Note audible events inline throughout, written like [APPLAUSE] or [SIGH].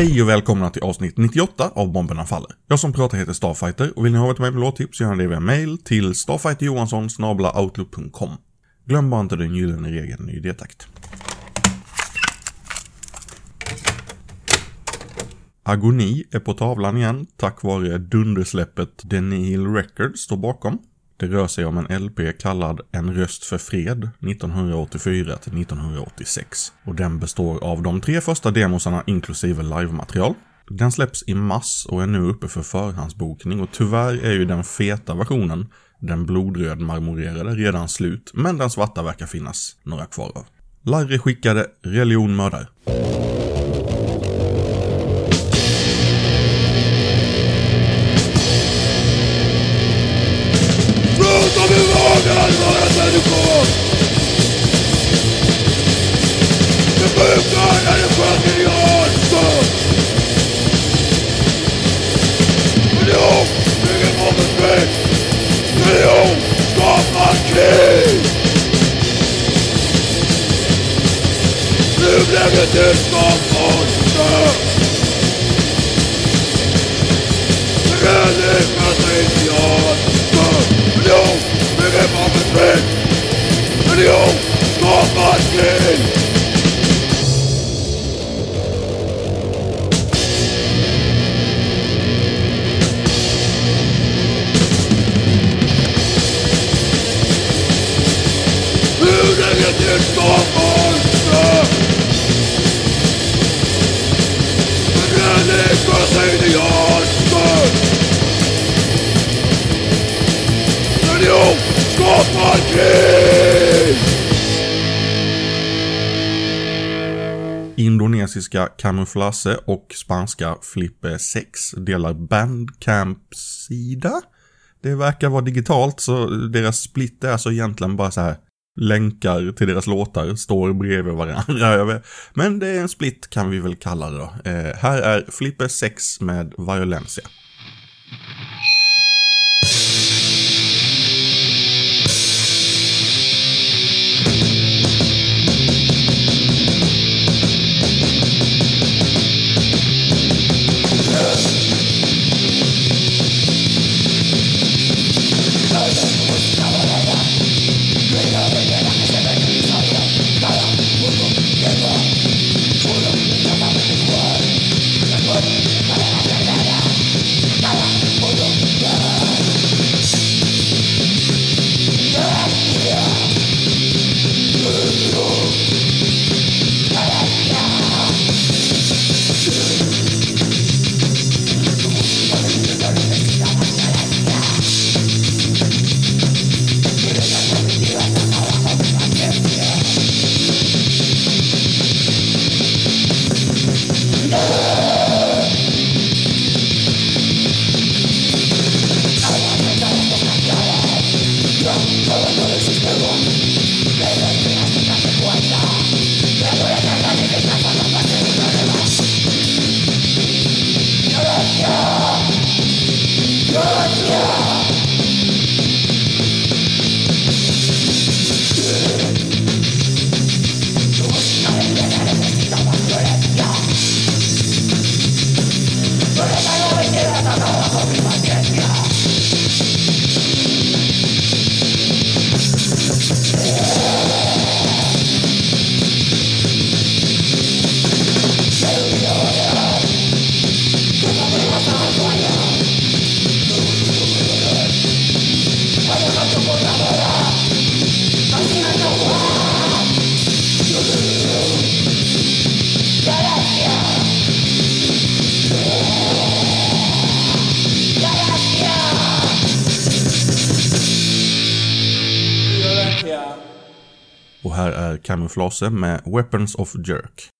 Hej och välkomna till avsnitt 98 av Bomberna Faller. Jag som pratar heter Starfighter och vill ni ha ett med på låttips gör ni det via mail till starfighterjohansson.outlook.com. Glöm bara inte den gyllene regeln i idétakt. Agoni är på tavlan igen tack vare dundersläppet The Nihil Records står bakom. Det rör sig om en LP kallad En röst för fred 1984 till 1986. Och den består av de tre första demosarna inklusive livematerial. Den släpps i mars och är nu uppe för förhandsbokning och tyvärr är ju den feta versionen, den blodröd marmorerade, redan slut, men den svarta verkar finnas några kvar av. Larry skickade Religion mördar. Religion skapar krig. Indonesiska Camouflage och spanska Flippe 6 delar Bandcamp-sida. Det verkar vara digitalt så deras split är alltså egentligen bara så här länkar till deras låtar står bredvid varandra. [LAUGHS] Men det är en split kan vi väl kalla det då. Eh, här är Flipper 6 med Violencia. Och med Weapons of Jerk.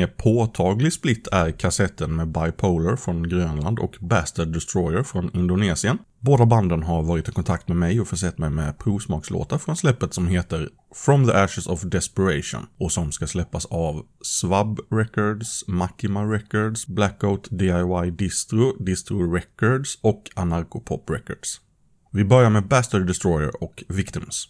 Mer påtaglig split är kassetten med Bipolar från Grönland och Bastard Destroyer från Indonesien. Båda banden har varit i kontakt med mig och försett mig med provsmakslåtar från släppet som heter From the Ashes of Desperation och som ska släppas av Swab Records, Makima Records, Blackout DIY Distro, Distro Records och Anarchopop Records. Vi börjar med Bastard Destroyer och Victims.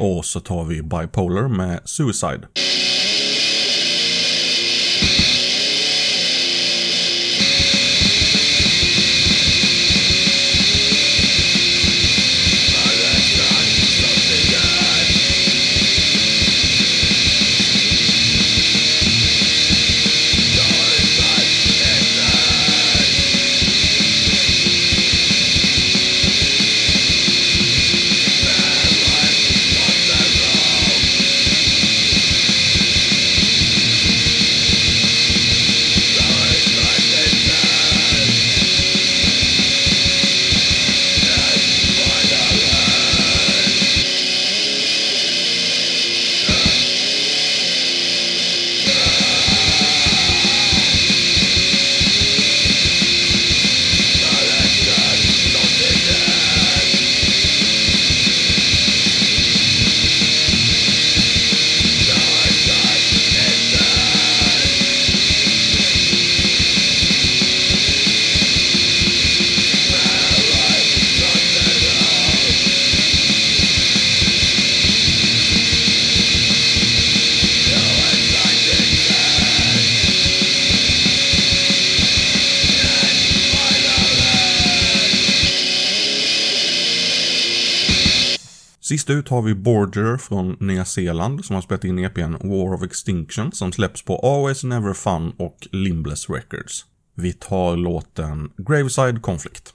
Och så tar vi Bipolar med Suicide. Sist ut har vi Borger från Nya Zeeland som har spelat in EPn War of Extinction som släpps på Always Never Fun och Limbless Records. Vi tar låten Graveside Conflict.